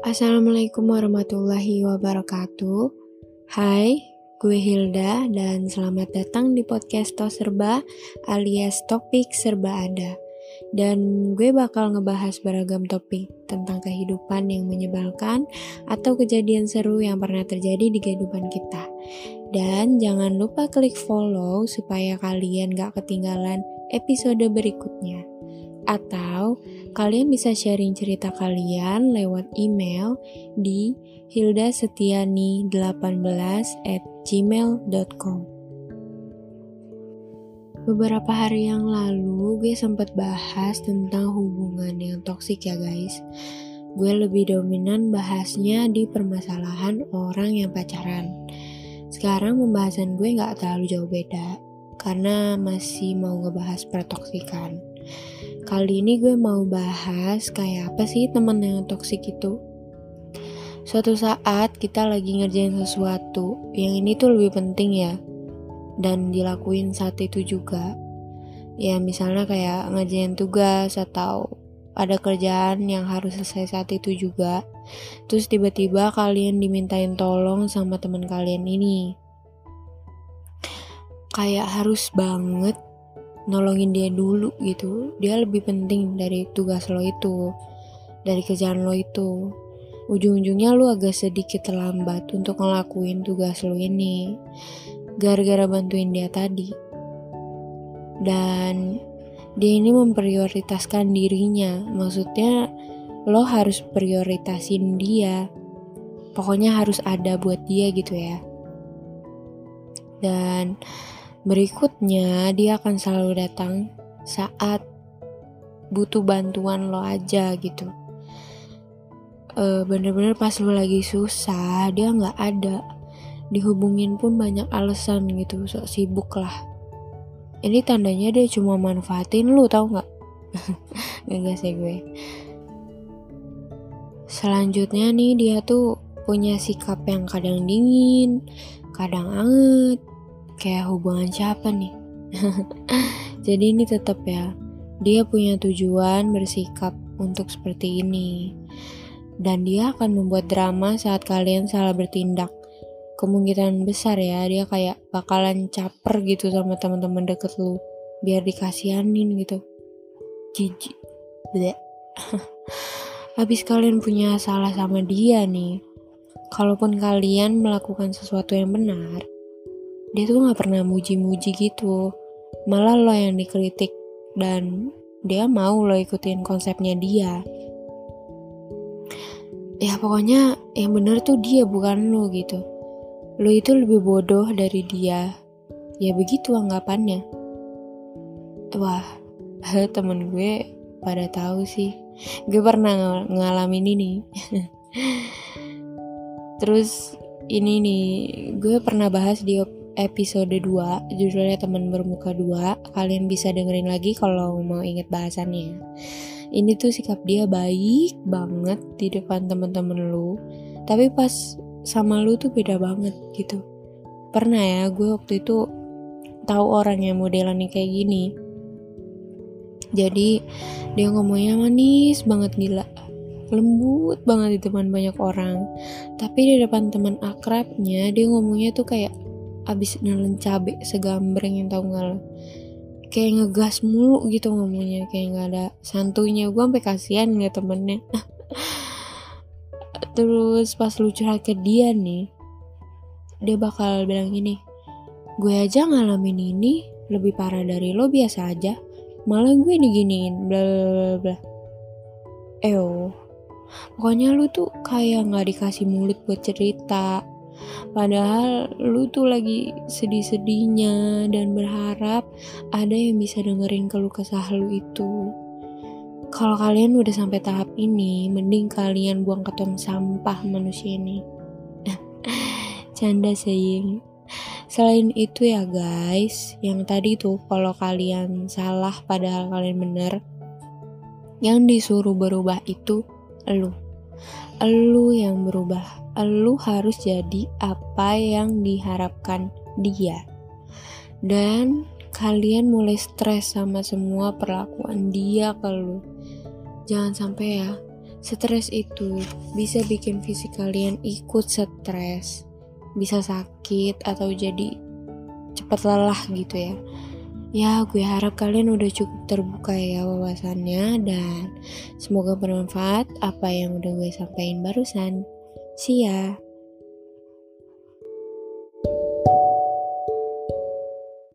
Assalamualaikum warahmatullahi wabarakatuh. Hai, gue Hilda dan selamat datang di podcast Tos Serba alias Topik Serba Ada. Dan gue bakal ngebahas beragam topik tentang kehidupan yang menyebalkan atau kejadian seru yang pernah terjadi di kehidupan kita. Dan jangan lupa klik follow supaya kalian gak ketinggalan episode berikutnya. Atau kalian bisa sharing cerita kalian lewat email di hildasetiani18 at gmail.com Beberapa hari yang lalu gue sempat bahas tentang hubungan yang toksik ya guys. Gue lebih dominan bahasnya di permasalahan orang yang pacaran. Sekarang pembahasan gue gak terlalu jauh beda Karena masih mau ngebahas pertoksikan Kali ini gue mau bahas kayak apa sih temen yang toksik itu. Suatu saat kita lagi ngerjain sesuatu yang ini tuh lebih penting ya dan dilakuin saat itu juga. Ya misalnya kayak ngerjain tugas atau ada kerjaan yang harus selesai saat itu juga. Terus tiba-tiba kalian dimintain tolong sama teman kalian ini. Kayak harus banget nolongin dia dulu gitu dia lebih penting dari tugas lo itu dari kerjaan lo itu. Ujung-ujungnya lo agak sedikit terlambat untuk ngelakuin tugas lo ini gara-gara bantuin dia tadi. Dan dia ini memprioritaskan dirinya maksudnya lo harus prioritasin dia. Pokoknya harus ada buat dia gitu ya. Dan Berikutnya, dia akan selalu datang saat butuh bantuan lo aja gitu. bener bener-bener pas lo lagi susah, dia nggak ada. Dihubungin pun banyak alasan gitu, sok sibuk lah. Ini tandanya dia cuma manfaatin lo, tau nggak? Enggak sih gue. Selanjutnya nih dia tuh punya sikap yang kadang dingin, kadang anget, kayak hubungan siapa nih? Jadi ini tetap ya, dia punya tujuan bersikap untuk seperti ini. Dan dia akan membuat drama saat kalian salah bertindak. Kemungkinan besar ya, dia kayak bakalan caper gitu sama teman-teman deket lu. Biar dikasihanin gitu. Jijik. Bleh. Habis kalian punya salah sama dia nih. Kalaupun kalian melakukan sesuatu yang benar, dia tuh nggak pernah muji-muji gitu. Malah lo yang dikritik. Dan dia mau lo ikutin konsepnya dia. Ya pokoknya yang bener tuh dia bukan lo gitu. Lo itu lebih bodoh dari dia. Ya begitu anggapannya. Wah temen gue pada tahu sih. Gue pernah ng ngalamin ini. Terus ini nih gue pernah bahas di episode 2 judulnya teman bermuka dua. Kalian bisa dengerin lagi kalau mau inget bahasannya. Ini tuh sikap dia baik banget di depan temen-temen lu. Tapi pas sama lu tuh beda banget gitu. Pernah ya gue waktu itu tahu orang yang modelannya kayak gini. Jadi dia ngomongnya manis banget gila. Lembut banget di depan banyak orang. Tapi di depan teman akrabnya dia ngomongnya tuh kayak abis nelen cabe segambreng yang tau gak lo. Kayak ngegas mulu gitu ngomongnya kayak nggak ada santunya gue sampai kasihan liat temennya. Terus pas lu curhat ke dia nih dia bakal bilang gini gue aja ngalamin ini lebih parah dari lo biasa aja. Malah gue diginiin bla bla bla eh pokoknya lu tuh kayak nggak dikasih mulut buat cerita Padahal lu tuh lagi sedih-sedihnya dan berharap ada yang bisa dengerin keluh kesah lu itu. Kalau kalian udah sampai tahap ini, mending kalian buang ke tong sampah manusia ini. Canda saying. Selain itu ya guys, yang tadi tuh kalau kalian salah padahal kalian bener, yang disuruh berubah itu lu. Lu yang berubah lu harus jadi apa yang diharapkan dia. Dan kalian mulai stres sama semua perlakuan dia ke lu. Jangan sampai ya, stres itu bisa bikin fisik kalian ikut stres, bisa sakit atau jadi cepat lelah gitu ya. Ya, gue harap kalian udah cukup terbuka ya wawasannya dan semoga bermanfaat apa yang udah gue sampaikan barusan. See ya.